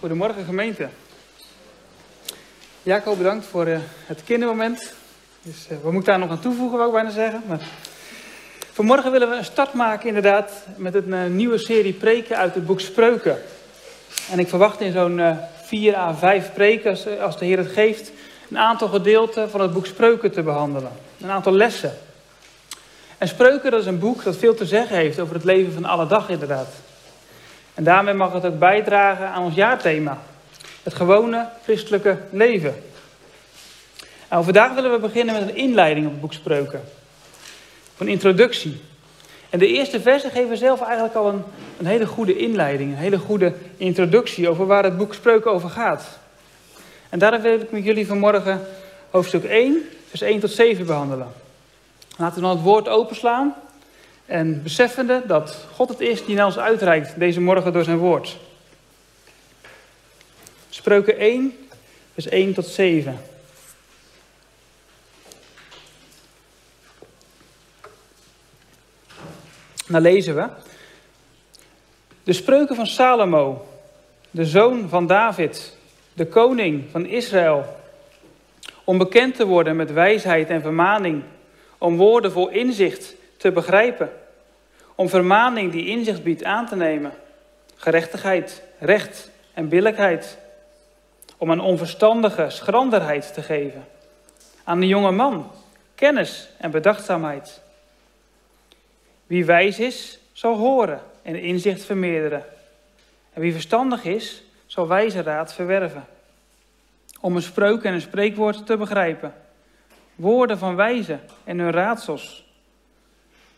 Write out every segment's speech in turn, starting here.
Goedemorgen gemeente. Jacob, bedankt voor uh, het kindermoment. Dus, uh, wat moet ik daar nog aan toevoegen, wou ik bijna zeggen. Maar... Vanmorgen willen we een start maken inderdaad met een uh, nieuwe serie preken uit het boek Spreuken. En ik verwacht in zo'n 4 à 5 preken, als, als de Heer het geeft, een aantal gedeelten van het boek Spreuken te behandelen. Een aantal lessen. En Spreuken, dat is een boek dat veel te zeggen heeft over het leven van alle dag inderdaad. En daarmee mag het ook bijdragen aan ons jaarthema. Het gewone christelijke leven. Nou, vandaag willen we beginnen met een inleiding op het boek Spreuken. Een introductie. En de eerste versen geven zelf eigenlijk al een, een hele goede inleiding, een hele goede introductie over waar het boek Spreuken over gaat. En daarom wil ik met jullie vanmorgen hoofdstuk 1, vers 1 tot 7 behandelen. Laten we dan het woord openslaan en beseffende dat God het is die naar ons uitreikt deze morgen door zijn woord. Spreuken 1, vers 1 tot 7. Dan lezen we. De spreuken van Salomo, de zoon van David, de koning van Israël. Om bekend te worden met wijsheid en vermaning, om woorden vol inzicht te begrijpen, om vermaning die inzicht biedt aan te nemen, gerechtigheid, recht en billijkheid, om een onverstandige schranderheid te geven, aan een jonge man kennis en bedachtzaamheid. Wie wijs is, zal horen en inzicht vermeerderen. En wie verstandig is, zal wijze raad verwerven. Om een spreuk en een spreekwoord te begrijpen. Woorden van wijzen en hun raadsels.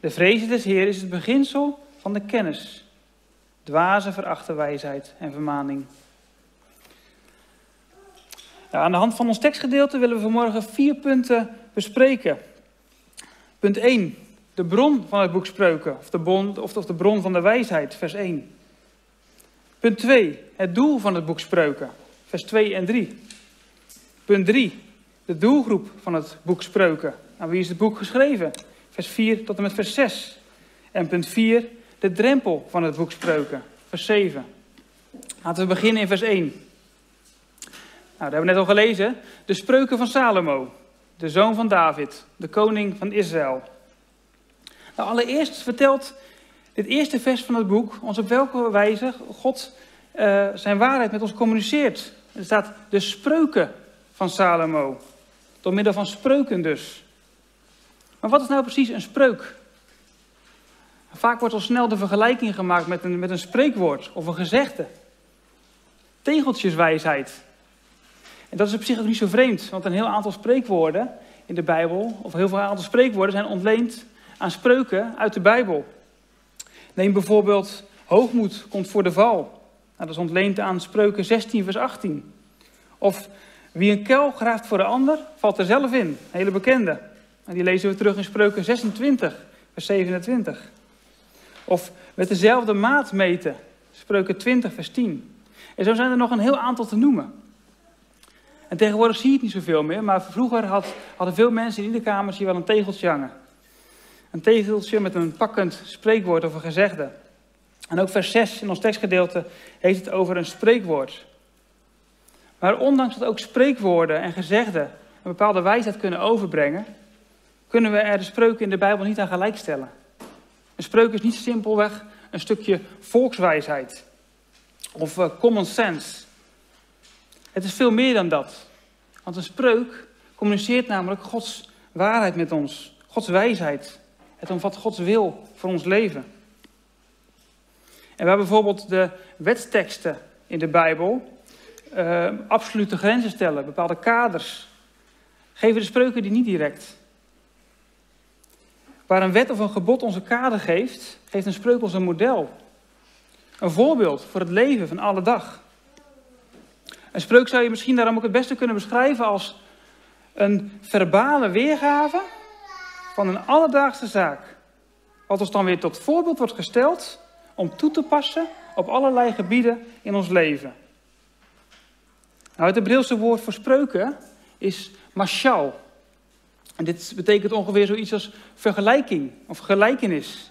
De vreze des Heer is het beginsel van de kennis. Dwaze verachten wijsheid en vermaning. Nou, aan de hand van ons tekstgedeelte willen we vanmorgen vier punten bespreken. Punt 1 de bron van het boek Spreuken, of de, bron, of, of de bron van de wijsheid, vers 1. Punt 2, het doel van het boek Spreuken, vers 2 en 3. Punt 3, de doelgroep van het boek Spreuken. Aan wie is het boek geschreven? Vers 4 tot en met vers 6. En punt 4, de drempel van het boek Spreuken, vers 7. Laten we beginnen in vers 1. Nou, dat hebben we net al gelezen. De spreuken van Salomo, de zoon van David, de koning van Israël. Nou, allereerst vertelt dit eerste vers van het boek ons op welke wijze God uh, zijn waarheid met ons communiceert. Er staat de spreuken van Salomo. Door middel van spreuken dus. Maar wat is nou precies een spreuk? Vaak wordt al snel de vergelijking gemaakt met een, met een spreekwoord of een gezegde. Tegeltjeswijsheid. En dat is op zich ook niet zo vreemd, want een heel aantal spreekwoorden in de Bijbel, of heel veel aantal spreekwoorden, zijn ontleend aan spreuken uit de Bijbel. Neem bijvoorbeeld hoogmoed komt voor de val. Nou, dat is ontleend aan spreuken 16 vers 18. Of wie een kuil graaft voor de ander, valt er zelf in. Hele bekende. En die lezen we terug in spreuken 26 vers 27. Of met dezelfde maat meten. Spreuken 20 vers 10. En zo zijn er nog een heel aantal te noemen. En tegenwoordig zie je het niet zoveel meer, maar vroeger had, hadden veel mensen in ieder kamertje wel een tegeltje hangen. Een tegeltje met een pakkend spreekwoord of een gezegde. En ook vers 6 in ons tekstgedeelte heeft het over een spreekwoord. Maar ondanks dat ook spreekwoorden en gezegden een bepaalde wijsheid kunnen overbrengen, kunnen we er de spreuken in de Bijbel niet aan gelijkstellen. Een spreuk is niet simpelweg een stukje volkswijsheid of uh, common sense. Het is veel meer dan dat. Want een spreuk communiceert namelijk Gods waarheid met ons, Gods wijsheid. Het omvat Gods wil voor ons leven. En we hebben bijvoorbeeld de wetsteksten in de Bijbel. Uh, absolute grenzen stellen, bepaalde kaders. Geven de spreuken die niet direct. Waar een wet of een gebod onze kader geeft, geeft een spreuk ons een model. Een voorbeeld voor het leven van alle dag. Een spreuk zou je misschien daarom ook het beste kunnen beschrijven als een verbale weergave van een alledaagse zaak. Wat ons dan weer tot voorbeeld wordt gesteld om toe te passen op allerlei gebieden in ons leven. Nou, het Hebreeuwse woord voor spreuken is mashal. Dit betekent ongeveer zoiets als vergelijking of gelijkenis.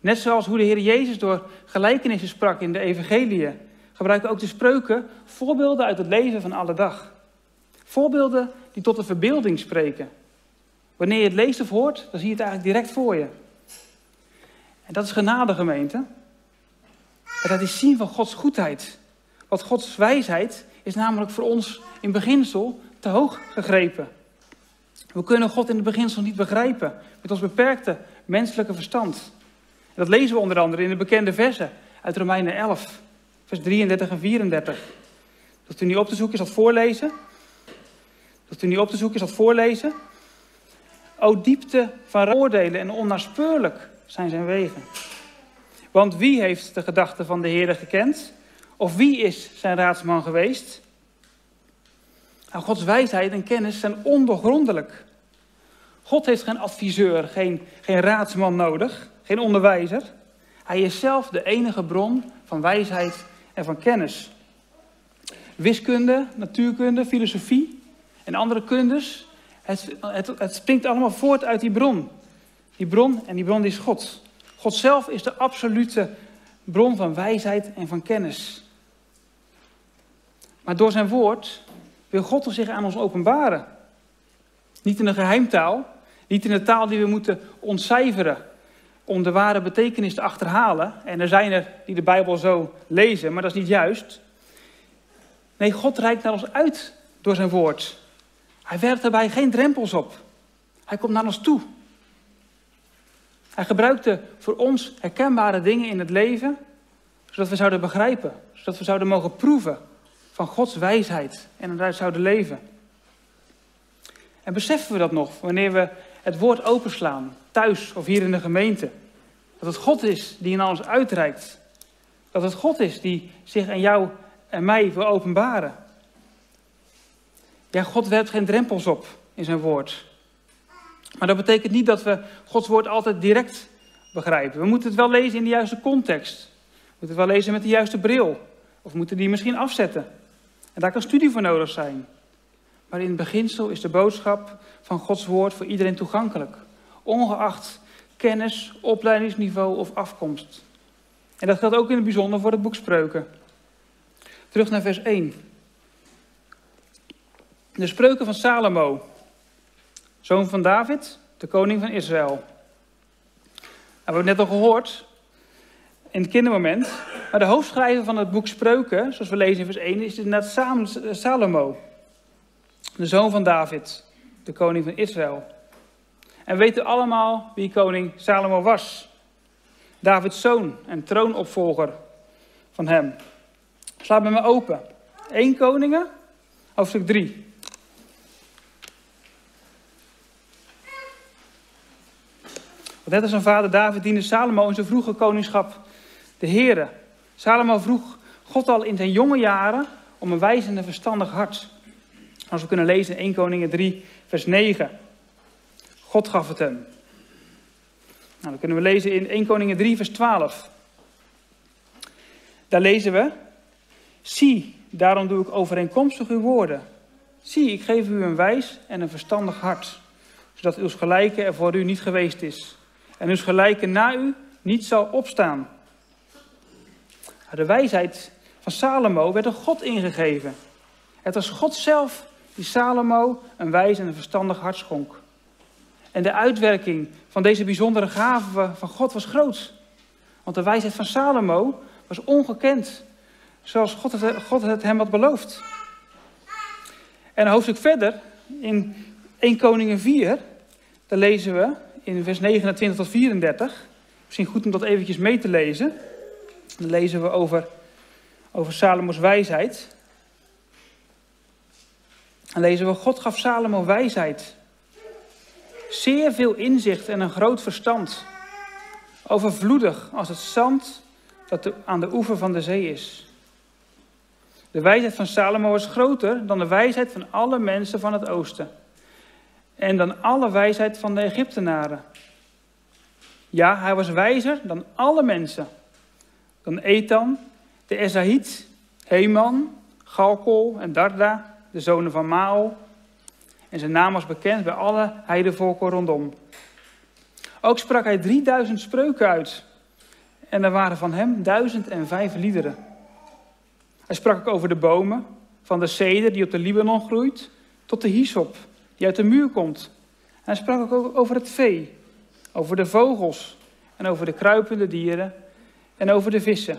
Net zoals hoe de Heer Jezus door gelijkenissen sprak in de evangeliën, gebruiken ook de spreuken voorbeelden uit het leven van alle dag. Voorbeelden die tot de verbeelding spreken. Wanneer je het leest of hoort, dan zie je het eigenlijk direct voor je. En dat is genade, gemeente. En dat is zien van Gods goedheid. Want Gods wijsheid is namelijk voor ons in beginsel te hoog gegrepen. We kunnen God in het beginsel niet begrijpen met ons beperkte menselijke verstand. En dat lezen we onder andere in de bekende versen uit Romeinen 11, vers 33 en 34. Dat u niet op te zoeken is dat voorlezen. Dat u niet op te zoeken is dat voorlezen. O diepte van oordelen en onnaspeurlijk zijn zijn wegen. Want wie heeft de gedachten van de Heer gekend? Of wie is zijn raadsman geweest? Nou, Gods wijsheid en kennis zijn ondoorgrondelijk. God heeft geen adviseur, geen, geen raadsman nodig, geen onderwijzer. Hij is zelf de enige bron van wijsheid en van kennis. Wiskunde, natuurkunde, filosofie en andere kundes, het, het, het springt allemaal voort uit die bron. Die bron en die bron is God. God zelf is de absolute bron van wijsheid en van kennis. Maar door zijn woord wil God zich aan ons openbaren. Niet in een geheimtaal, niet in een taal die we moeten ontcijferen om de ware betekenis te achterhalen. En er zijn er die de Bijbel zo lezen, maar dat is niet juist. Nee, God reikt naar ons uit door zijn woord. Hij werpt daarbij geen drempels op. Hij komt naar ons toe. Hij gebruikte voor ons herkenbare dingen in het leven, zodat we zouden begrijpen, zodat we zouden mogen proeven van Gods wijsheid en eruit zouden leven. En beseffen we dat nog wanneer we het woord openslaan, thuis of hier in de gemeente? Dat het God is die naar ons uitreikt. Dat het God is die zich aan jou en mij wil openbaren. Ja, God werpt geen drempels op in zijn woord. Maar dat betekent niet dat we Gods woord altijd direct begrijpen. We moeten het wel lezen in de juiste context. We moeten het wel lezen met de juiste bril. Of moeten die misschien afzetten. En daar kan studie voor nodig zijn. Maar in het beginsel is de boodschap van Gods woord voor iedereen toegankelijk. Ongeacht kennis, opleidingsniveau of afkomst. En dat geldt ook in het bijzonder voor het boek Spreuken. Terug naar vers 1. De spreuken van Salomo, zoon van David, de koning van Israël. We hebben het net al gehoord in het kindermoment. Maar de hoofdschrijver van het boek Spreuken, zoals we lezen in vers 1, is inderdaad Salomo. De zoon van David, de koning van Israël. En weten allemaal wie koning Salomo was. Davids zoon en troonopvolger van hem. Sla bij me open. 1 Koningen, hoofdstuk 3. net als zijn vader David diende Salomo in zijn vroege koningschap de Here. Salomo vroeg God al in zijn jonge jaren om een wijs en verstandig hart. Als we kunnen lezen in 1 Koningen 3, vers 9. God gaf het hem. Nou, dan kunnen we lezen in 1 Koningen 3, vers 12. Daar lezen we: Zie, daarom doe ik overeenkomstig uw woorden. Zie, ik geef u een wijs en een verstandig hart, zodat uw gelijke er voor u niet geweest is en uw gelijke na u niet zal opstaan. De wijsheid van Salomo werd door God ingegeven. Het was God zelf die Salomo een wijs en een verstandig hart schonk. En de uitwerking van deze bijzondere gave van God was groot. Want de wijsheid van Salomo was ongekend, zoals God het, God het hem had beloofd. En een hoofdstuk verder, in 1 Koningen 4, daar lezen we in vers 29 tot 34. Misschien goed om dat eventjes mee te lezen. Dan lezen we over, over Salomo's wijsheid. Lezen we, God gaf Salomo wijsheid. Zeer veel inzicht en een groot verstand. Overvloedig als het zand dat aan de oever van de zee is. De wijsheid van Salomo was groter dan de wijsheid van alle mensen van het oosten. En dan alle wijsheid van de Egyptenaren. Ja, hij was wijzer dan alle mensen. Dan Ethan, de Ezahit, Heman, Galkol en Darda, de zonen van Maal. En zijn naam was bekend bij alle heidevolken rondom. Ook sprak hij 3000 spreuken uit. En er waren van hem 1005 liederen. Hij sprak ook over de bomen, van de ceder die op de Libanon groeit, tot de hyssop die uit de muur komt. En hij sprak ook over het vee, over de vogels en over de kruipende dieren en over de vissen.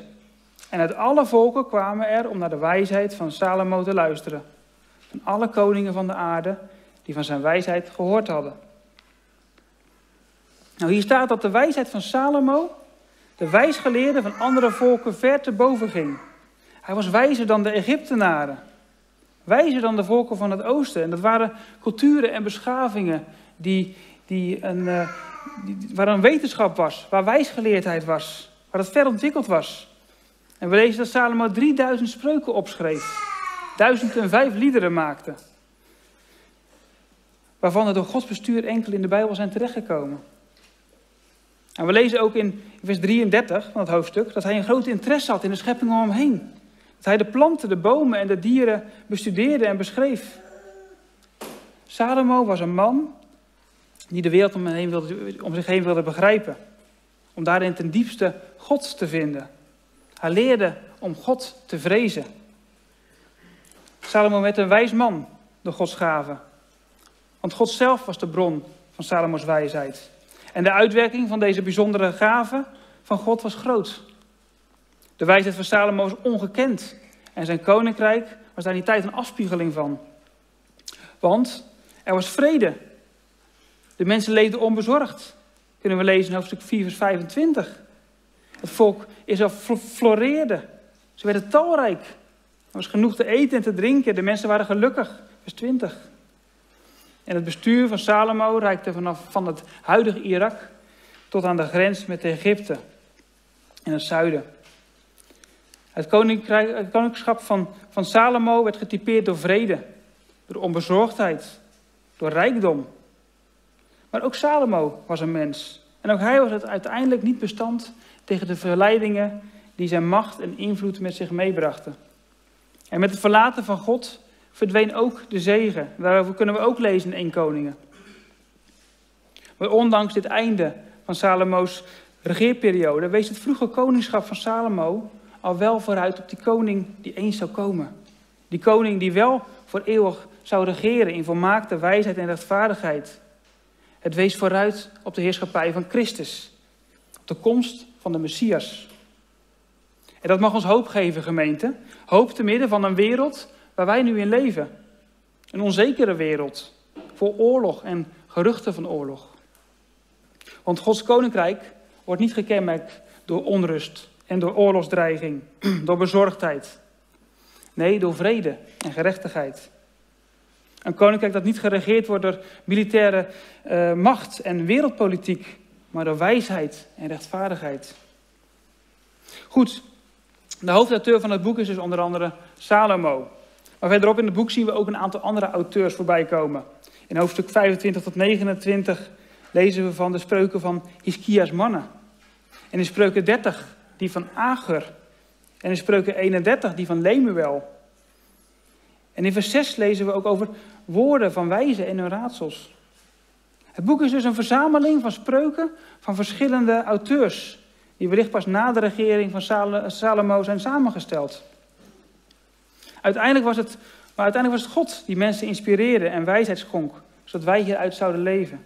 En uit alle volken kwamen er om naar de wijsheid van Salomo te luisteren. Van alle koningen van de aarde die van zijn wijsheid gehoord hadden. Nou, hier staat dat de wijsheid van Salomo de wijsgeleerden van andere volken ver te boven ging. Hij was wijzer dan de Egyptenaren. Wijzer dan de volken van het oosten. En dat waren culturen en beschavingen die, die een, uh, waar een wetenschap was, waar wijsgeleerdheid was, waar het ver ontwikkeld was. En we lezen dat Salomo 3000 spreuken opschreef, 1005 liederen maakte. Waarvan er door Gods bestuur enkel in de Bijbel zijn terechtgekomen. En we lezen ook in vers 33 van het hoofdstuk dat hij een groot interesse had in de schepping om hem heen. Dat hij de planten, de bomen en de dieren bestudeerde en beschreef. Salomo was een man die de wereld om, heen wilde, om zich heen wilde begrijpen. Om daarin ten diepste God te vinden. Hij leerde om God te vrezen. Salomo werd een wijs man door Gods gave. Want God zelf was de bron van Salomo's wijsheid. En de uitwerking van deze bijzondere gave van God was groot. De wijsheid van Salomo was ongekend. En zijn koninkrijk was daar in die tijd een afspiegeling van. Want er was vrede. De mensen leefden onbezorgd. Kunnen we lezen in hoofdstuk 4, vers 25. Het volk Israël floreerde. Ze werden talrijk. Er was genoeg te eten en te drinken. De mensen waren gelukkig. Vers 20. En het bestuur van Salomo reikte vanaf van het huidige Irak tot aan de grens met Egypte in het zuiden. Het, het koningschap van, van Salomo werd getypeerd door vrede, door onbezorgdheid, door rijkdom. Maar ook Salomo was een mens. En ook hij was het uiteindelijk niet bestand tegen de verleidingen die zijn macht en invloed met zich meebrachten. En met het verlaten van God verdween ook de zegen. Daarover kunnen we ook lezen in 1 Koningen. Maar ondanks dit einde van Salomo's regeerperiode wees het vroege koningschap van Salomo al wel vooruit op die koning die eens zou komen. Die koning die wel voor eeuwig zou regeren in volmaakte wijsheid en rechtvaardigheid. Het wees vooruit op de heerschappij van Christus, op de komst van de Messias. En dat mag ons hoop geven, gemeente. Hoop te midden van een wereld waar wij nu in leven. Een onzekere wereld, vol oorlog en geruchten van oorlog. Want Gods koninkrijk wordt niet gekenmerkt door onrust en door oorlogsdreiging, door bezorgdheid. Nee, door vrede en gerechtigheid. Een koninkrijk dat niet geregeerd wordt door militaire uh, macht en wereldpolitiek, maar door wijsheid en rechtvaardigheid. Goed, de hoofdauteur van het boek is dus onder andere Salomo. Maar verderop in het boek zien we ook een aantal andere auteurs voorbij komen. In hoofdstuk 25 tot 29 lezen we van de spreuken van Hiskia's mannen. En in spreuken 30 die van Ager. En in spreuken 31 die van Lemuel. En in vers 6 lezen we ook over woorden van wijzen en hun raadsels. Het boek is dus een verzameling van spreuken van verschillende auteurs, die wellicht pas na de regering van Salomo zijn samengesteld. Uiteindelijk was het, maar uiteindelijk was het God die mensen inspireerde en wijsheid schonk, zodat wij hieruit zouden leven.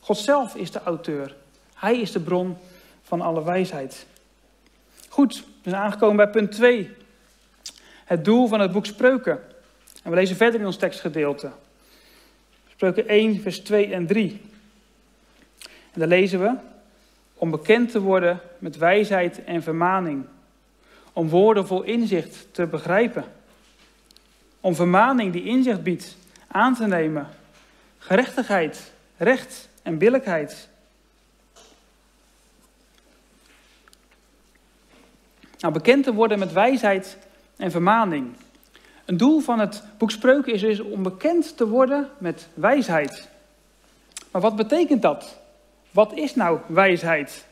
God zelf is de auteur. Hij is de bron van alle wijsheid. Goed, we zijn aangekomen bij punt 2. Het doel van het boek Spreuken. En we lezen verder in ons tekstgedeelte. Spreuken 1, vers 2 en 3. En daar lezen we: Om bekend te worden met wijsheid en vermaning. Om woorden vol inzicht te begrijpen. Om vermaning die inzicht biedt aan te nemen. Gerechtigheid, recht en billijkheid. Nou, bekend te worden met wijsheid en vermaning. Een doel van het boek Spreuken is dus om bekend te worden met wijsheid. Maar wat betekent dat? Wat is nou wijsheid?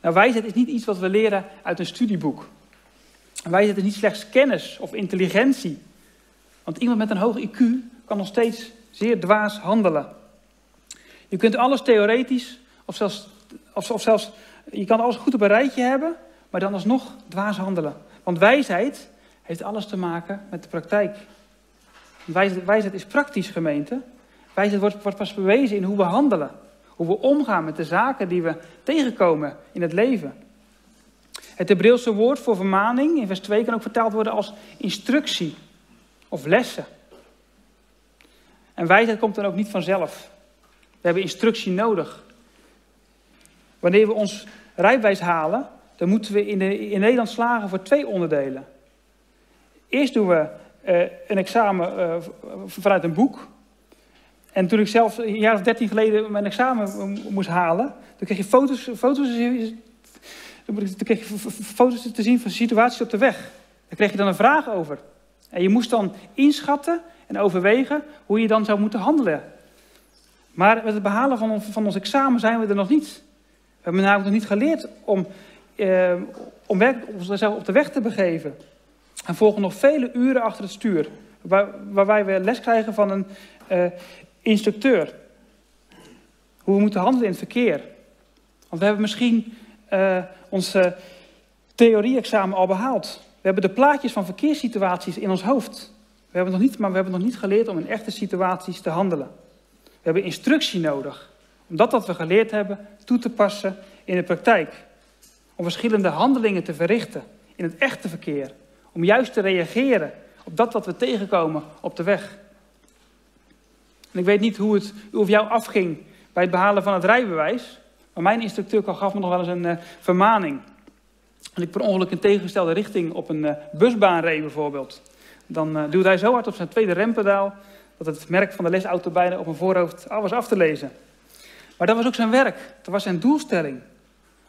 Nou, wijsheid is niet iets wat we leren uit een studieboek. Wijsheid is niet slechts kennis of intelligentie. Want iemand met een hoog IQ kan nog steeds zeer dwaas handelen. Je kunt alles theoretisch, of zelfs, zelfs je kan alles goed op een rijtje hebben, maar dan alsnog dwaas handelen. Want wijsheid heeft alles te maken met de praktijk. Wijsheid, wijsheid is praktisch, gemeente. Wijsheid wordt pas bewezen in hoe we handelen. Hoe we omgaan met de zaken die we tegenkomen in het leven. Het Hebreeuwse woord voor vermaning in vers 2 kan ook vertaald worden als instructie of lessen. En wijsheid komt dan ook niet vanzelf. We hebben instructie nodig. Wanneer we ons rijbewijs halen, dan moeten we in, de, in Nederland slagen voor twee onderdelen. Eerst doen we uh, een examen uh, vanuit een boek. En toen ik zelf een jaar of dertien geleden mijn examen moest halen, toen kreeg je foto's, foto's, kreeg je foto's te zien van situaties op de weg. Daar kreeg je dan een vraag over. En je moest dan inschatten en overwegen hoe je dan zou moeten handelen. Maar met het behalen van, van ons examen zijn we er nog niet. We hebben namelijk nog niet geleerd om, eh, om onszelf op de weg te begeven. En volgen nog vele uren achter het stuur. Waar, waarbij we les krijgen van een uh, instructeur. Hoe we moeten handelen in het verkeer. Want we hebben misschien uh, ons theorie-examen al behaald. We hebben de plaatjes van verkeerssituaties in ons hoofd. We hebben nog niet, maar we hebben nog niet geleerd om in echte situaties te handelen. We hebben instructie nodig. Om dat wat we geleerd hebben toe te passen in de praktijk. Om verschillende handelingen te verrichten in het echte verkeer. Om juist te reageren op dat wat we tegenkomen op de weg. En ik weet niet hoe het of jou afging bij het behalen van het rijbewijs. Maar mijn instructeur gaf me nog wel eens een uh, vermaning. Als ik per ongeluk in tegengestelde richting op een uh, busbaan reed bijvoorbeeld. Dan uh, duwde hij zo hard op zijn tweede rempedaal dat het merk van de lesauto bijna op mijn voorhoofd al was af te lezen. Maar dat was ook zijn werk. Dat was zijn doelstelling.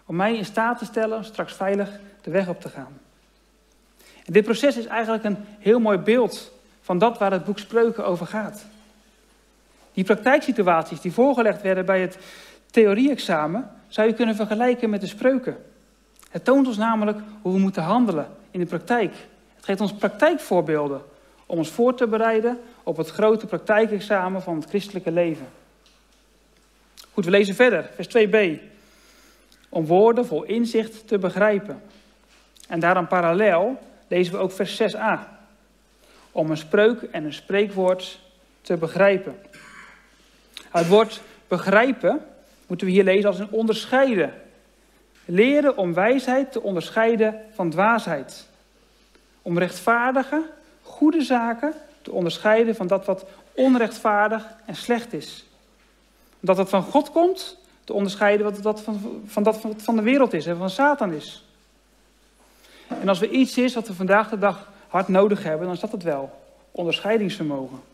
Om mij in staat te stellen straks veilig de weg op te gaan. En dit proces is eigenlijk een heel mooi beeld van dat waar het boek Spreuken over gaat. Die praktijksituaties die voorgelegd werden bij het theorie-examen zou je kunnen vergelijken met de spreuken. Het toont ons namelijk hoe we moeten handelen in de praktijk. Het geeft ons praktijkvoorbeelden om ons voor te bereiden op het grote praktijkexamen van het christelijke leven. Goed, we lezen verder, vers 2b. Om woorden vol inzicht te begrijpen. En daaraan parallel lezen we ook vers 6a. Om een spreuk en een spreekwoord te begrijpen. Het woord begrijpen moeten we hier lezen als een onderscheiden. Leren om wijsheid te onderscheiden van dwaasheid. Om rechtvaardige, goede zaken te onderscheiden van dat wat onrechtvaardig en slecht is. Dat het van God komt, te onderscheiden wat dat van, van dat wat van de wereld is en van Satan is. En als er iets is wat we vandaag de dag hard nodig hebben, dan is dat het wel. Onderscheidingsvermogen.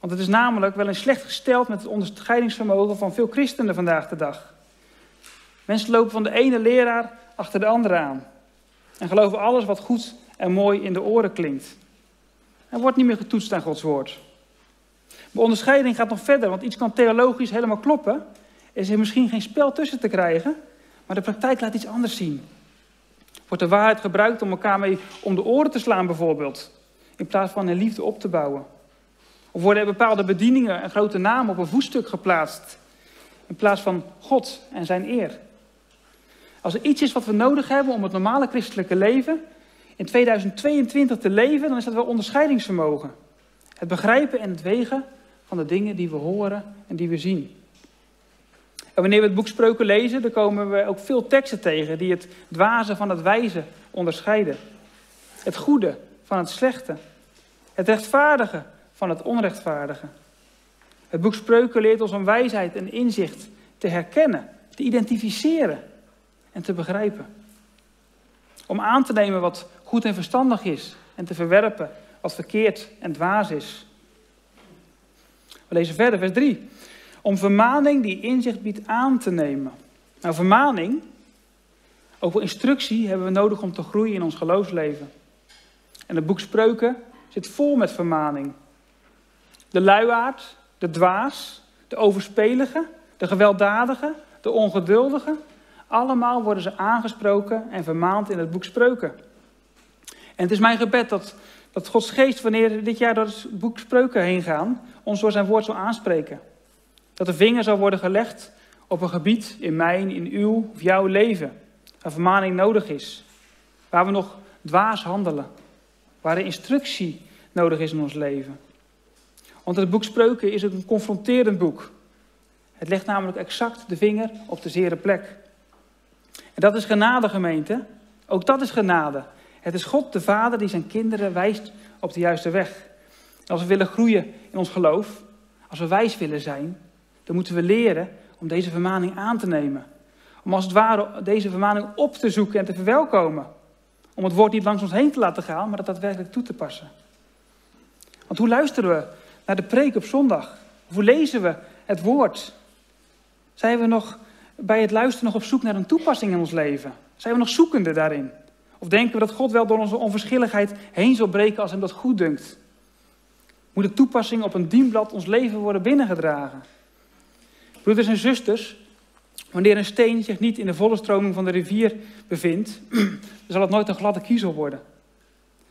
Want het is namelijk wel eens slecht gesteld met het onderscheidingsvermogen van veel christenen vandaag de dag. Mensen lopen van de ene leraar achter de andere aan. En geloven alles wat goed en mooi in de oren klinkt. Er wordt niet meer getoetst aan Gods woord. De onderscheiding gaat nog verder, want iets kan theologisch helemaal kloppen. Is er misschien geen spel tussen te krijgen, maar de praktijk laat iets anders zien. Wordt de waarheid gebruikt om elkaar mee om de oren te slaan bijvoorbeeld, in plaats van een liefde op te bouwen? Of worden er bepaalde bedieningen en grote namen op een voetstuk geplaatst, in plaats van God en zijn eer? Als er iets is wat we nodig hebben om het normale christelijke leven in 2022 te leven, dan is dat wel onderscheidingsvermogen. Het begrijpen en het wegen van de dingen die we horen en die we zien. En wanneer we het boek Spreuken lezen, dan komen we ook veel teksten tegen die het dwaze van het wijze onderscheiden. Het goede van het slechte. Het rechtvaardige van het onrechtvaardige. Het boek Spreuken leert ons om wijsheid en inzicht te herkennen, te identificeren en te begrijpen. Om aan te nemen wat goed en verstandig is en te verwerpen wat verkeerd en dwaas is. We lezen verder, vers 3. Om vermaning die inzicht biedt aan te nemen. Nou, vermaning, ook wel instructie, hebben we nodig om te groeien in ons geloofsleven. En het boek Spreuken zit vol met vermaning. De luiaard, de dwaas, de overspelige, de gewelddadige, de ongeduldige, allemaal worden ze aangesproken en vermaand in het boek Spreuken. En het is mijn gebed dat, dat Gods geest, wanneer we dit jaar door het boek Spreuken heen gaan, ons door zijn woord zal aanspreken. Dat de vinger zal worden gelegd op een gebied in mijn, in uw of jouw leven, waar vermaning nodig is. Waar we nog dwaas handelen. waar er instructie nodig is in ons leven. Want het boek Spreuken is een confronterend boek. Het legt namelijk exact de vinger op de zere plek. En dat is genade, gemeente. Ook dat is genade. Het is God de Vader die zijn kinderen wijst op de juiste weg. Als we willen groeien in ons geloof, als we wijs willen zijn, dan moeten we leren om deze vermaning aan te nemen. Om als het ware deze vermaning op te zoeken en te verwelkomen. Om het woord niet langs ons heen te laten gaan, maar dat daadwerkelijk toe te passen. Want hoe luisteren we naar de preek op zondag? Hoe lezen we het woord? Zijn we nog bij het luisteren nog op zoek naar een toepassing in ons leven? Zijn we nog zoekende daarin? Of denken we dat God wel door onze onverschilligheid heen zal breken als hem dat goed dunkt? Moet de toepassing op een dienblad ons leven worden binnengedragen? Broeders en zusters, wanneer een steen zich niet in de volle stroming van de rivier bevindt, zal het nooit een gladde kiezel worden.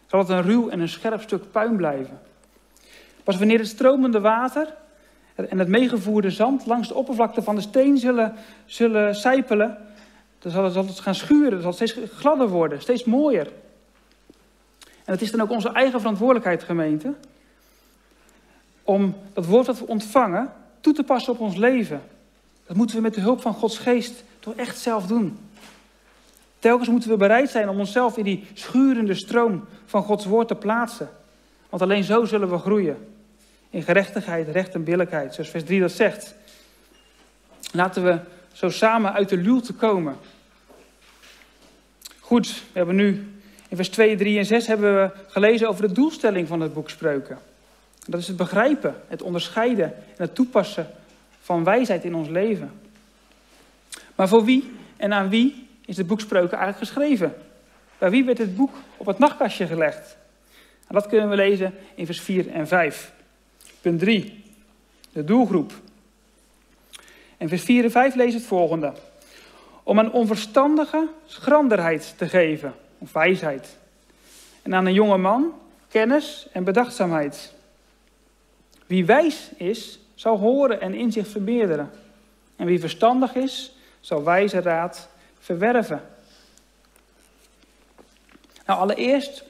Zal het een ruw en een scherp stuk puin blijven. Pas wanneer het stromende water en het meegevoerde zand langs de oppervlakte van de steen zullen, zullen sijpelen, dan zal het, gaan schuren, dan zal het steeds gladder worden, steeds mooier. En het is dan ook onze eigen verantwoordelijkheid, gemeente, om dat woord dat we ontvangen toe te passen op ons leven. Dat moeten we met de hulp van Gods geest toch echt zelf doen. Telkens moeten we bereid zijn om onszelf in die schurende stroom van Gods woord te plaatsen. Want alleen zo zullen we groeien. In gerechtigheid, recht en billijkheid, zoals vers 3 dat zegt. Laten we zo samen uit de luwte komen. Goed, we hebben nu in vers 2, 3 en 6 hebben we gelezen over de doelstelling van het boek Spreuken. Dat is het begrijpen, het onderscheiden en het toepassen van wijsheid in ons leven. Maar voor wie en aan wie is het boek Spreuken eigenlijk geschreven? Bij wie werd het boek op het nachtkastje gelegd? Dat kunnen we lezen in vers 4 en 5. Punt 3. De doelgroep. En vers 4 en 5 lezen het volgende. Om een onverstandige schranderheid te geven, of wijsheid. En aan een jonge man kennis en bedachtzaamheid. Wie wijs is, zal horen en inzicht vermeerderen. En wie verstandig is, zal wijze raad verwerven. Nou, allereerst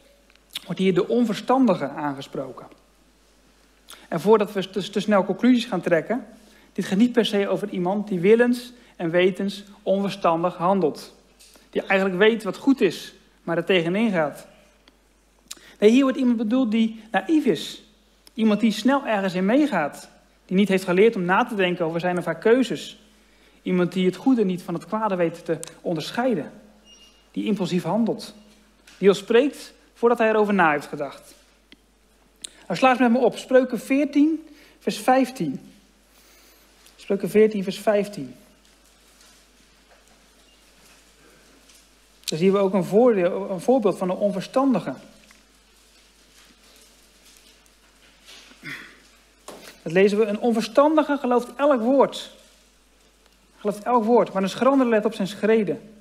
wordt hier de onverstandige aangesproken. En voordat we te, snel conclusies gaan trekken, dit gaat niet per se over iemand die willens en wetens onverstandig handelt. Die eigenlijk weet wat goed is, maar er tegenin gaat. Nee, hier wordt iemand bedoeld die naïef is. Iemand die snel ergens in meegaat. Die niet heeft geleerd om na te denken over zijn of haar keuzes. Iemand die het goede niet van het kwade weet te onderscheiden. Die impulsief handelt. Die al spreekt voordat hij erover na heeft gedacht. Nou, sla eens met me op. Spreuken 14, vers 15. Spreuken 14, vers 15. Daar zien we ook een, een voorbeeld van een onverstandige. Dat lezen we, een onverstandige gelooft elk woord. Gelooft elk woord, maar een schrander let op zijn schreden.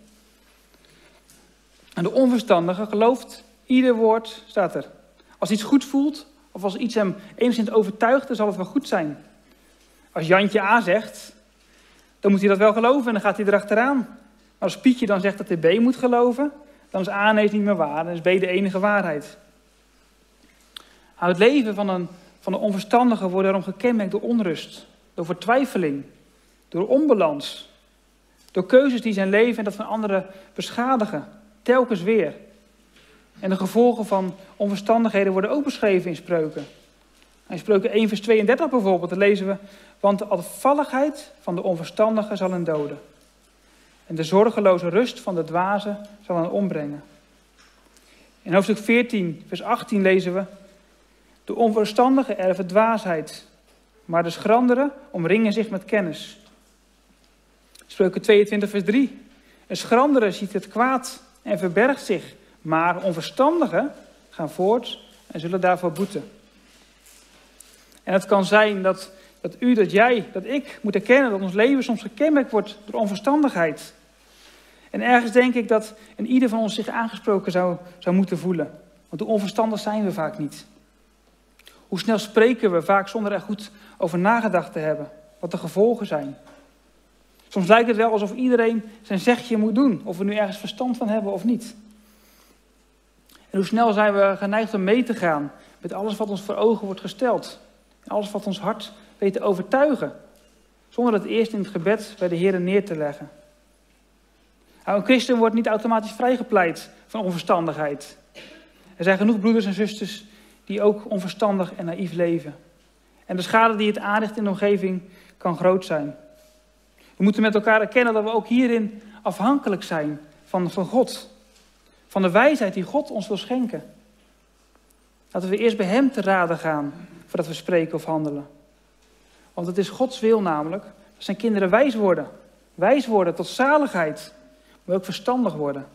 En de onverstandige gelooft ieder woord, staat er. Als iets goed voelt, of als iets hem enigszins overtuigt, dan zal het wel goed zijn. Als Jantje A zegt, dan moet hij dat wel geloven en dan gaat hij erachteraan. Maar als Pietje dan zegt dat hij B moet geloven, dan is A ineens niet meer waar. Dan is B de enige waarheid. Het leven van een van de onverstandigen wordt daarom gekenmerkt door onrust, door vertwijfeling, door onbalans, door keuzes die zijn leven en dat van anderen beschadigen, telkens weer. En de gevolgen van onverstandigheden worden ook beschreven in spreuken. In spreuken 1 vers 32 bijvoorbeeld, daar lezen we, want de afvalligheid van de onverstandige zal een doden. En de zorgeloze rust van de dwaze zal een ombrengen. In hoofdstuk 14 vers 18 lezen we, de onverstandigen erven dwaasheid, maar de schranderen omringen zich met kennis. Spreuken 22, vers 3. Een schrandere ziet het kwaad en verbergt zich, maar onverstandigen gaan voort en zullen daarvoor boeten. En het kan zijn dat, dat u, dat jij, dat ik moet erkennen dat ons leven soms gekenmerkt wordt door onverstandigheid. En ergens denk ik dat een ieder van ons zich aangesproken zou, zou moeten voelen. Want hoe onverstandig zijn we vaak niet. Hoe snel spreken we, vaak zonder er goed over nagedacht te hebben, wat de gevolgen zijn. Soms lijkt het wel alsof iedereen zijn zegje moet doen, of we nu ergens verstand van hebben of niet. En hoe snel zijn we geneigd om mee te gaan met alles wat ons voor ogen wordt gesteld. En alles wat ons hart weet te overtuigen. Zonder het eerst in het gebed bij de Heer neer te leggen. Nou, een christen wordt niet automatisch vrijgepleit van onverstandigheid. Er zijn genoeg broeders en zusters die ook onverstandig en naïef leven. En de schade die het aanricht in de omgeving kan groot zijn. We moeten met elkaar erkennen dat we ook hierin afhankelijk zijn van, van God. Van de wijsheid die God ons wil schenken. Laten we eerst bij Hem te raden gaan voordat we spreken of handelen. Want het is Gods wil namelijk dat zijn kinderen wijs worden. Wijs worden tot zaligheid, maar ook verstandig worden.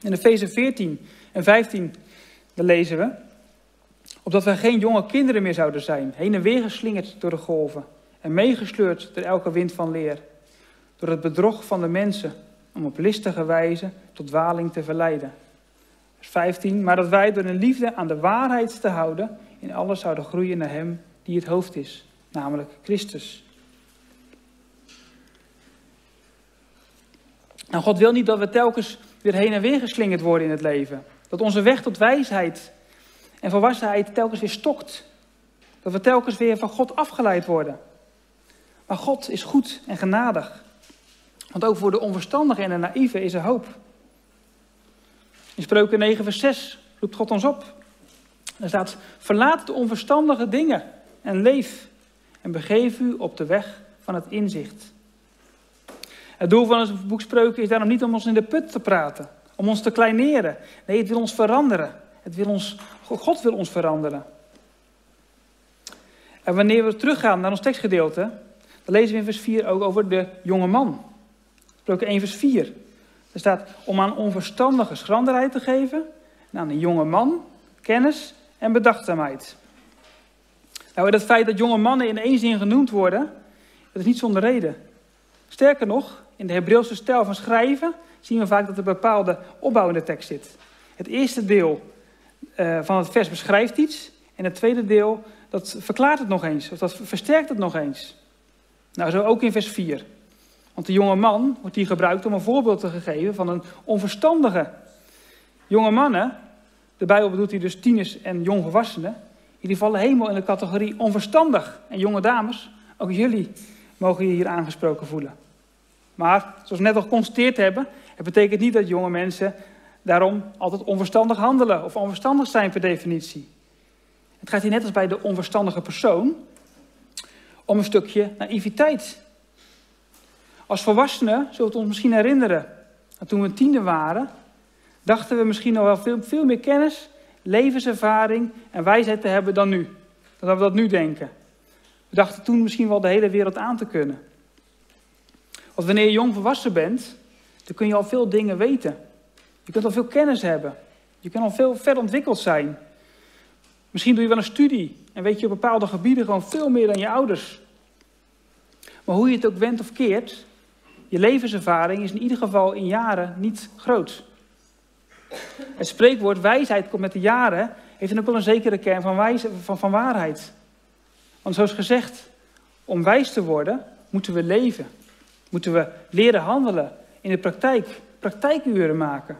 In Efeze 14 en 15 daar lezen we. Opdat wij geen jonge kinderen meer zouden zijn, heen en weer geslingerd door de golven en meegesleurd door elke wind van leer. Door het bedrog van de mensen, om op listige wijze tot dwaling te verleiden. Vers 15. Maar dat wij door een liefde aan de waarheid te houden, in alles zouden groeien naar Hem die het hoofd is, namelijk Christus. Nou, God wil niet dat we telkens weer heen en weer geslingerd worden in het leven. Dat onze weg tot wijsheid en volwassenheid telkens weer stokt. Dat we telkens weer van God afgeleid worden. Maar God is goed en genadig. Want ook voor de onverstandigen en de naïeve is er hoop. In Spreuken 9, vers 6 roept God ons op. Er staat: Verlaat de onverstandige dingen en leef. En begeef u op de weg van het inzicht. Het doel van het boek Spreuken is daarom niet om ons in de put te praten, om ons te kleineren. Nee, het wil ons veranderen. Het wil ons, God wil ons veranderen. En wanneer we teruggaan naar ons tekstgedeelte, dan lezen we in vers 4 ook over de jonge man. Spreuken 1 vers 4. Er staat om aan onverstandige schranderheid te geven en aan een jonge man kennis en bedachtzaamheid. Nou, dat feit dat jonge mannen in één zin genoemd worden, dat is niet zonder reden. Sterker nog, in de Hebreeuwse stijl van schrijven zien we vaak dat er bepaalde opbouw in de tekst zit. Het eerste deel uh, van het vers beschrijft iets en het tweede deel dat verklaart het nog eens, of dat versterkt het nog eens. Nou, zo ook in vers 4. Want de jonge man wordt hier gebruikt om een voorbeeld te geven van een onverstandige. Jonge mannen, de Bijbel bedoelt hier dus tieners en jongvolwassenen, die vallen helemaal in de categorie onverstandig. En jonge dames, ook jullie mogen je hier aangesproken voelen. Maar, zoals we net al geconstateerd hebben, het betekent niet dat jonge mensen daarom altijd onverstandig handelen of onverstandig zijn per definitie. Het gaat hier net als bij de onverstandige persoon om een stukje naïviteit. Als volwassenen zullen we ons misschien herinneren dat toen we tiener waren, dachten we misschien nog wel veel, veel meer kennis, levenservaring en wijsheid te hebben dan nu. Dan we dat nu denken. We dachten toen misschien wel de hele wereld aan te kunnen. Want wanneer je jong volwassen bent, dan kun je al veel dingen weten. Je kunt al veel kennis hebben. Je kunt al veel ver ontwikkeld zijn. Misschien doe je wel een studie en weet je op bepaalde gebieden gewoon veel meer dan je ouders. Maar hoe je het ook wendt of keert, je levenservaring is in ieder geval in jaren niet groot. Het spreekwoord wijsheid komt met de jaren, heeft dan ook wel een zekere kern van, wijze, van, van waarheid. Want zoals gezegd, om wijs te worden, moeten we leven. Moeten we leren handelen in de praktijk, praktijkuren maken.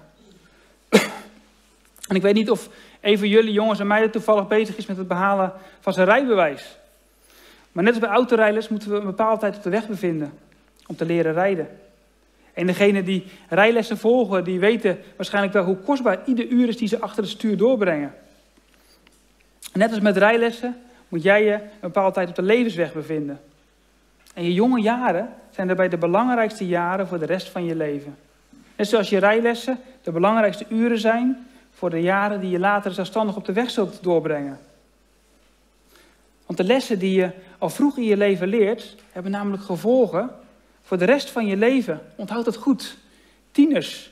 En ik weet niet of een van jullie jongens en meiden toevallig bezig is met het behalen van zijn rijbewijs. Maar net als bij autorijders moeten we een bepaalde tijd op de weg bevinden om te leren rijden. En degenen die rijlessen volgen, die weten waarschijnlijk wel hoe kostbaar ieder uur is die ze achter het stuur doorbrengen. Net als met rijlessen moet jij je een bepaalde tijd op de levensweg bevinden. En je jonge jaren zijn daarbij de belangrijkste jaren voor de rest van je leven. Net zoals je rijlessen de belangrijkste uren zijn voor de jaren die je later zelfstandig op de weg zult doorbrengen. Want de lessen die je al vroeg in je leven leert, hebben namelijk gevolgen voor de rest van je leven. Onthoud het goed. Tieners,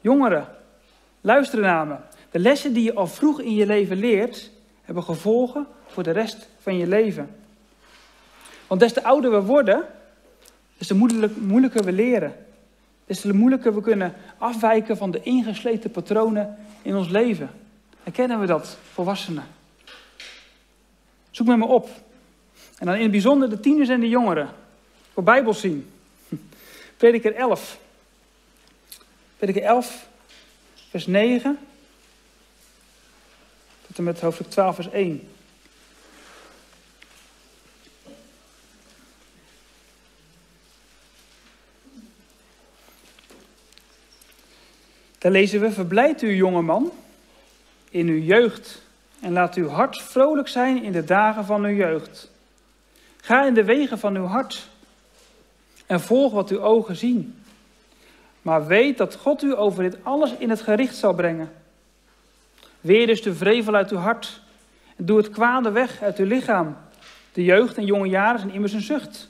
jongeren, luister naar me. De lessen die je al vroeg in je leven leert, hebben gevolgen voor de rest van je leven. Want des te ouder we worden, des te moeilijker we leren. Des te moeilijker we kunnen afwijken van de ingesleten patronen in ons leven. Herkennen we dat, volwassenen? Zoek met me op. En dan in het bijzonder de tieners en de jongeren. Voor Bijbel zien. Prediker 11. Prediker 11, vers 9 tot en met hoofdstuk 12, vers 1. Daar lezen we: Verblijd u, jonge man, in uw jeugd. En laat uw hart vrolijk zijn in de dagen van uw jeugd. Ga in de wegen van uw hart. En volg wat uw ogen zien. Maar weet dat God u over dit alles in het gericht zal brengen. Weer dus de vrevel uit uw hart. En doe het kwade weg uit uw lichaam. De jeugd en jonge jaren zijn immers een zucht.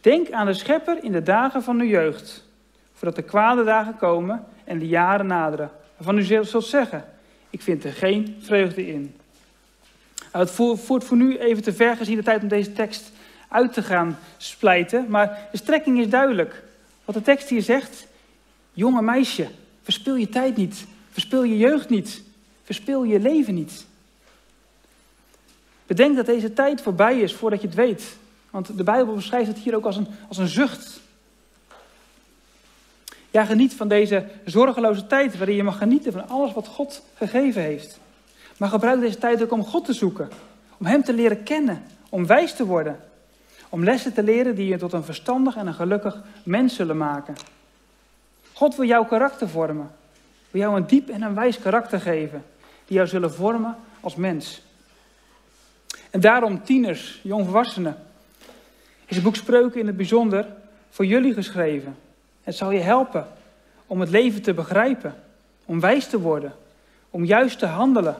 Denk aan de schepper in de dagen van uw jeugd voordat de kwade dagen komen en de jaren naderen. Waarvan u zult zeggen, ik vind er geen vreugde in. Het voert voor nu even te ver gezien de tijd om deze tekst uit te gaan splijten. Maar de strekking is duidelijk. Wat de tekst hier zegt, jonge meisje, verspil je tijd niet. Verspil je jeugd niet. Verspil je leven niet. Bedenk dat deze tijd voorbij is voordat je het weet. Want de Bijbel beschrijft het hier ook als een, als een zucht. Ja, geniet van deze zorgeloze tijd waarin je mag genieten van alles wat God gegeven heeft. Maar gebruik deze tijd ook om God te zoeken, om Hem te leren kennen, om wijs te worden, om lessen te leren die je tot een verstandig en een gelukkig mens zullen maken. God wil jouw karakter vormen, wil jou een diep en een wijs karakter geven, die jou zullen vormen als mens. En daarom, tieners, jongvolwassenen, is het boek Spreuken in het bijzonder voor jullie geschreven. Het zal je helpen om het leven te begrijpen, om wijs te worden, om juist te handelen.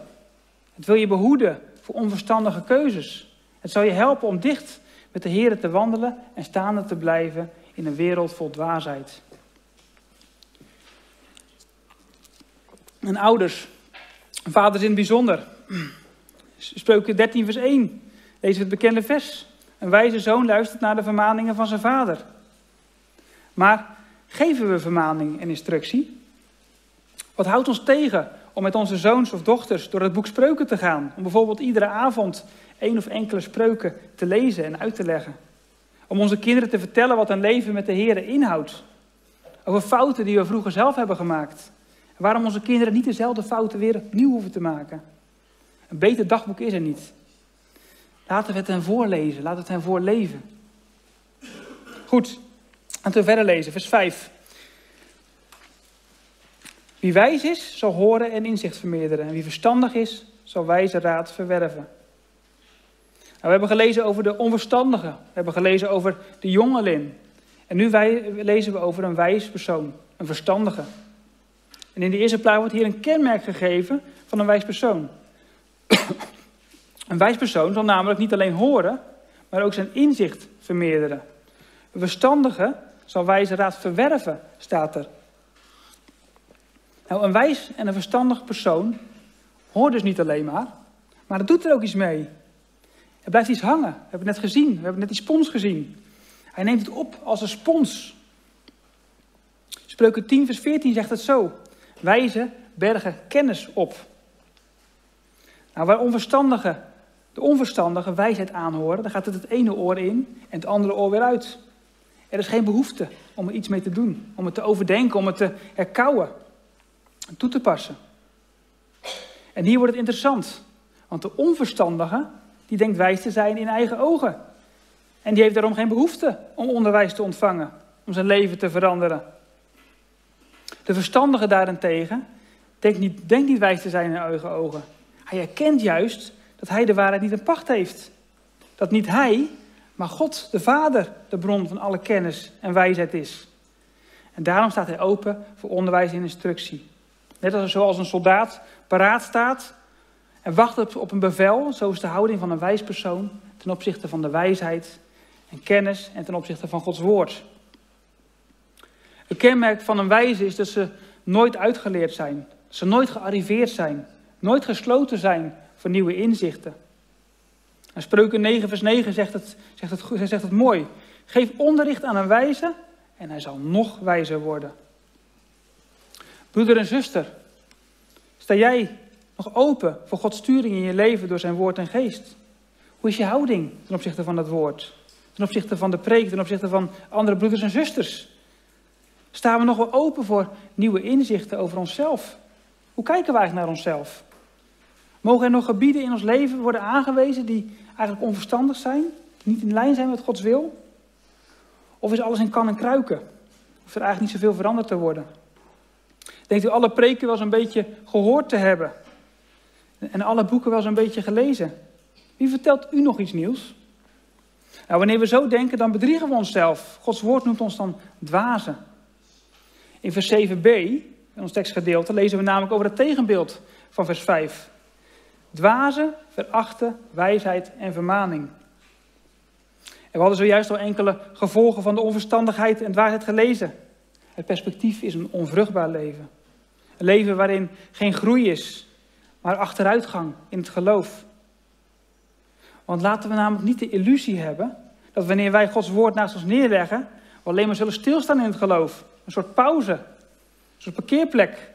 Het wil je behoeden voor onverstandige keuzes. Het zal je helpen om dicht met de Heer te wandelen en staande te blijven in een wereld vol dwaasheid. En ouders, vaders in het bijzonder. Spreuken 13, vers 1. Lezen het bekende vers. Een wijze zoon luistert naar de vermaningen van zijn vader. Maar Geven we vermaning en instructie? Wat houdt ons tegen om met onze zoons of dochters door het boek Spreuken te gaan? Om bijvoorbeeld iedere avond één of enkele spreuken te lezen en uit te leggen. Om onze kinderen te vertellen wat een leven met de Heer inhoudt. Over fouten die we vroeger zelf hebben gemaakt. En waarom onze kinderen niet dezelfde fouten weer opnieuw hoeven te maken. Een beter dagboek is er niet. Laten we het hen voorlezen, laten we het hen voorleven. Goed, Laten we verder lezen, vers 5. Wie wijs is, zal horen en inzicht vermeerderen. En wie verstandig is, zal wijze raad verwerven. Nou, we hebben gelezen over de onverstandige. We hebben gelezen over de jongeling. En nu wij, lezen we over een wijs persoon, een verstandige. En in de eerste plaats wordt hier een kenmerk gegeven van een wijs persoon. een wijs persoon zal namelijk niet alleen horen, maar ook zijn inzicht vermeerderen. Een verstandige zal wijze raad verwerven, staat er. Nou, een wijs en een verstandig persoon hoort dus niet alleen maar, maar het doet er ook iets mee. Er blijft iets hangen. We hebben het net gezien, we hebben net die spons gezien. Hij neemt het op als een spons. Spreuken 10, vers 14 zegt het zo. Wijze bergen kennis op. Nou, waar onverstandige, de onverstandige wijsheid aanhoren, dan gaat het het ene oor in en het andere oor weer uit. Er is geen behoefte om er iets mee te doen, om het te overdenken, om het te herkauwen, toe te passen. En hier wordt het interessant, want de onverstandige, die denkt wijs te zijn in eigen ogen. En die heeft daarom geen behoefte om onderwijs te ontvangen, om zijn leven te veranderen. De verstandige daarentegen denkt niet, denkt niet wijs te zijn in eigen ogen. Hij erkent juist dat hij de waarheid niet in pacht heeft. Dat niet hij, maar God, de Vader, de bron van alle kennis en wijsheid is. En daarom staat hij open voor onderwijs en instructie. Net als zoals een soldaat paraat staat en wacht op een bevel, zo is de houding van een wijs persoon ten opzichte van de wijsheid en kennis en ten opzichte van Gods woord. Een kenmerk van een wijze is dat ze nooit uitgeleerd zijn, ze nooit gearriveerd zijn, nooit gesloten zijn voor nieuwe inzichten. En Spreuken 9 vers 9 zegt het, zegt, het, zegt het mooi. Geef onderricht aan een wijze en hij zal nog wijzer worden. Broeder en zuster, sta jij nog open voor Gods sturing in je leven door zijn woord en geest? Hoe is je houding ten opzichte van dat woord? Ten opzichte van de preek, ten opzichte van andere broeders en zusters? Staan we nog wel open voor nieuwe inzichten over onszelf? Hoe kijken we eigenlijk naar onszelf? Mogen er nog gebieden in ons leven worden aangewezen die eigenlijk onverstandig zijn, niet in lijn zijn met Gods wil? Of is alles in kan en kruiken? Of er eigenlijk niet zoveel veranderd te worden? Denkt u alle preken wel eens een beetje gehoord te hebben? En alle boeken wel een beetje gelezen? Wie vertelt u nog iets nieuws? Nou, wanneer we zo denken, dan bedriegen we onszelf. Gods woord noemt ons dan dwazen. In vers 7b, in ons tekstgedeelte, lezen we namelijk over het tegenbeeld van vers 5. Dwazen, verachten, wijsheid en vermaning. En we hadden zojuist al enkele gevolgen van de onverstandigheid en dwaasheid gelezen. Het perspectief is een onvruchtbaar leven. Een leven waarin geen groei is, maar achteruitgang in het geloof. Want laten we namelijk niet de illusie hebben dat wanneer wij Gods woord naast ons neerleggen, we alleen maar zullen stilstaan in het geloof. Een soort pauze, een soort parkeerplek.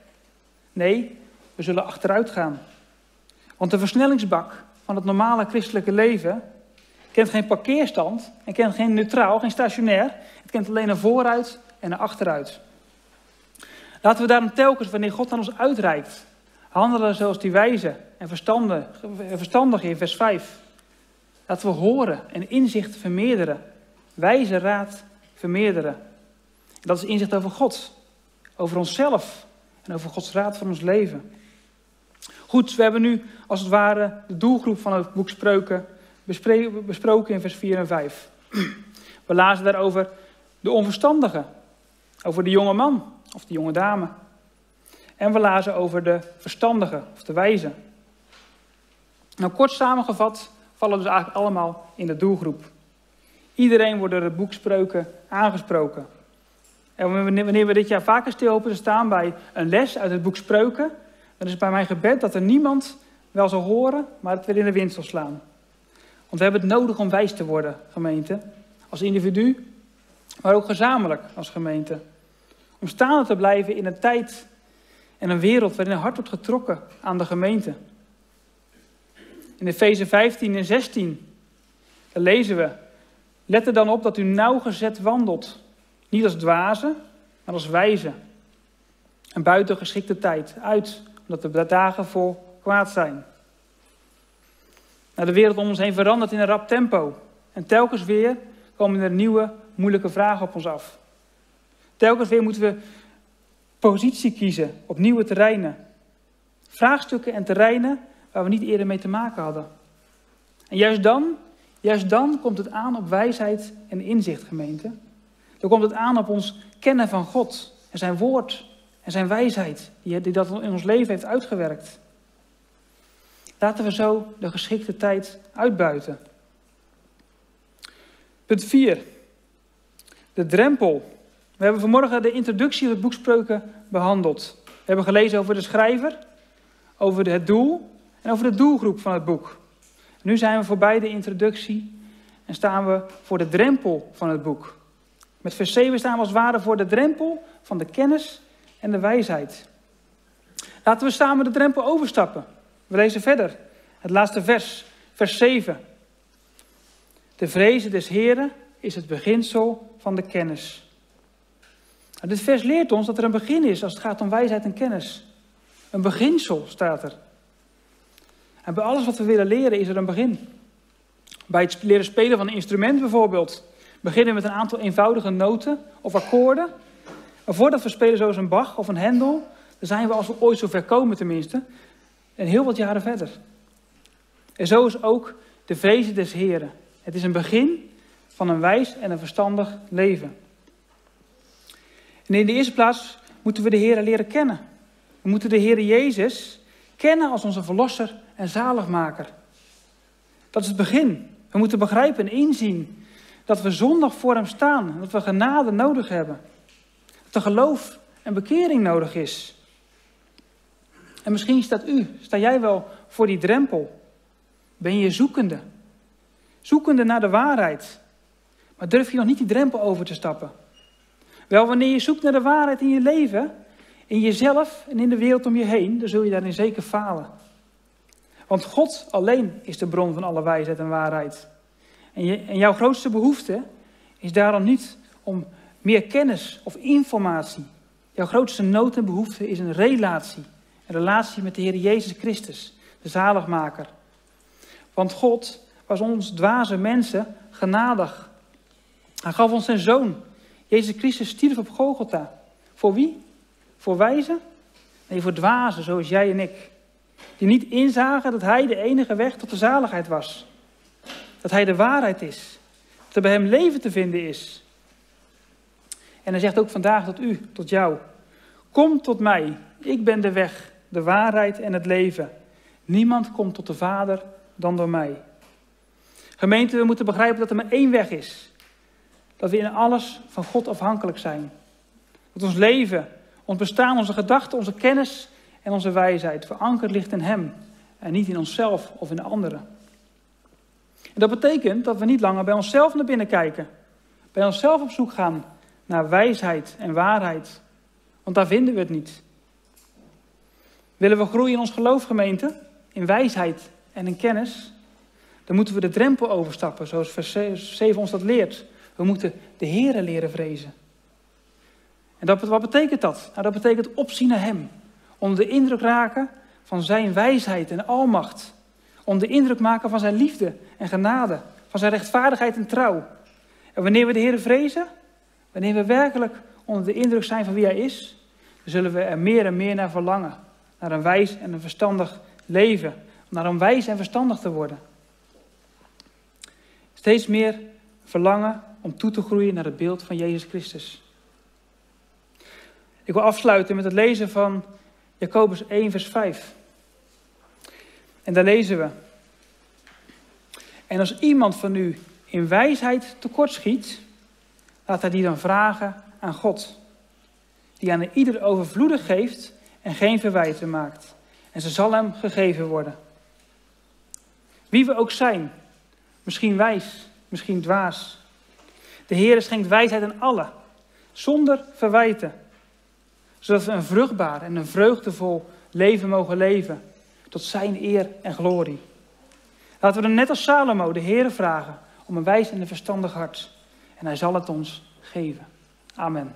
Nee, we zullen achteruit gaan. Want de versnellingsbak van het normale christelijke leven kent geen parkeerstand en kent geen neutraal, geen stationair. Het kent alleen een vooruit en een achteruit. Laten we daarom telkens, wanneer God aan ons uitreikt, handelen zoals die wijze en verstandig, in vers 5. Laten we horen en inzicht vermeerderen. Wijze raad vermeerderen. Dat is inzicht over God, over onszelf en over Gods raad van ons leven. Goed, we hebben nu als het ware de doelgroep van het boek Spreuken besproken in vers 4 en 5. We lazen daarover de onverstandige, over de jonge man of de jonge dame. En we lazen over de verstandige of de wijze. Nou, kort samengevat vallen dus eigenlijk allemaal in de doelgroep. Iedereen wordt door het boek Spreuken aangesproken. En wanneer we dit jaar vaker stil te staan bij een les uit het boek Spreuken, dan is het bij mijn gebed dat er niemand wel zal horen, maar het weer in de wind zal slaan. Want we hebben het nodig om wijs te worden, gemeente. Als individu, maar ook gezamenlijk als gemeente. Om staande te blijven in een tijd en een wereld waarin hard wordt getrokken aan de gemeente. In Efeze 15 en 16 daar lezen we: Let er dan op dat u nauwgezet wandelt. Niet als dwazen, maar als wijzen. En buiten geschikte tijd uit, omdat de dagen vol kwaad zijn. De wereld om ons heen verandert in een rap tempo. En telkens weer komen er nieuwe, moeilijke vragen op ons af. Telkens weer moeten we positie kiezen op nieuwe terreinen. Vraagstukken en terreinen waar we niet eerder mee te maken hadden. En juist dan, juist dan komt het aan op wijsheid en inzicht, gemeente. Dan komt het aan op ons kennen van God en zijn woord en zijn wijsheid, die, dat in ons leven heeft uitgewerkt. Laten we zo de geschikte tijd uitbuiten. Punt 4. De drempel. We hebben vanmorgen de introductie van het boek Spreuken behandeld. We hebben gelezen over de schrijver, over het doel en over de doelgroep van het boek. Nu zijn we voorbij de introductie en staan we voor de drempel van het boek. Met vers 7 staan we als ware voor de drempel van de kennis en de wijsheid. Laten we samen de drempel overstappen. We lezen verder. Het laatste vers, vers 7. De vrezen des Heren is het beginsel van de kennis. Nou, dit vers leert ons dat er een begin is als het gaat om wijsheid en kennis. Een beginsel staat er. En bij alles wat we willen leren is er een begin. Bij het leren spelen van een instrument bijvoorbeeld, beginnen we met een aantal eenvoudige noten of akkoorden. Maar voordat we spelen zoals een Bach of een Hendel, dan zijn we als we ooit zo ver komen tenminste, en heel wat jaren verder. En zo is ook de vrezen des Heren. Het is een begin van een wijs en een verstandig leven. En in de eerste plaats moeten we de Heer leren kennen. We moeten de Heer Jezus kennen als onze verlosser en zaligmaker. Dat is het begin. We moeten begrijpen en inzien dat we zondag voor Hem staan. Dat we genade nodig hebben. Dat er geloof en bekering nodig is. En misschien staat u, sta jij wel voor die drempel. Ben je zoekende. Zoekende naar de waarheid. Maar durf je nog niet die drempel over te stappen. Wel, wanneer je zoekt naar de waarheid in je leven, in jezelf en in de wereld om je heen, dan zul je daarin zeker falen. Want God alleen is de bron van alle wijsheid en waarheid. En, en jouw grootste behoefte is daarom niet om meer kennis of informatie. Jouw grootste nood en behoefte is een relatie. Een relatie met de Heer Jezus Christus. de zaligmaker. Want God was ons dwaze mensen genadig. Hij gaf ons zijn zoon. Jezus Christus stierf op Golgotha. Voor wie? Voor wijzen? Nee, voor dwazen, zoals jij en ik. Die niet inzagen dat hij de enige weg tot de zaligheid was. Dat hij de waarheid is. Dat er bij hem leven te vinden is. En hij zegt ook vandaag tot u, tot jou. Kom tot mij. Ik ben de weg, de waarheid en het leven. Niemand komt tot de Vader dan door mij. Gemeente, we moeten begrijpen dat er maar één weg is. Dat we in alles van God afhankelijk zijn. Dat ons leven, ons bestaan, onze gedachten, onze kennis en onze wijsheid verankerd ligt in Hem en niet in onszelf of in anderen. En dat betekent dat we niet langer bij onszelf naar binnen kijken, bij onszelf op zoek gaan naar wijsheid en waarheid, want daar vinden we het niet. Willen we groeien in ons geloofgemeente, in wijsheid en in kennis, dan moeten we de drempel overstappen, zoals vers 7 ons dat leert. We moeten de Here leren vrezen. En dat, wat betekent dat? Nou, dat betekent opzien naar Hem. Onder de indruk raken van Zijn wijsheid en almacht. Onder de indruk maken van Zijn liefde en genade. Van Zijn rechtvaardigheid en trouw. En wanneer we de Heer vrezen, wanneer we werkelijk onder de indruk zijn van wie Hij is, zullen we er meer en meer naar verlangen. Naar een wijs en een verstandig leven. Naar een wijs en verstandig te worden. Steeds meer verlangen om toe te groeien naar het beeld van Jezus Christus. Ik wil afsluiten met het lezen van Jacobus 1, vers 5. En daar lezen we. En als iemand van u in wijsheid tekortschiet, laat hij die dan vragen aan God, die aan ieder overvloedig geeft en geen verwijten maakt. En ze zal hem gegeven worden. Wie we ook zijn, misschien wijs, misschien dwaas. De Heer schenkt wijsheid aan allen, zonder verwijten zodat we een vruchtbaar en een vreugdevol leven mogen leven, tot zijn eer en glorie. Laten we dan net als Salomo de Heer vragen om een wijs en een verstandig hart. En hij zal het ons geven. Amen.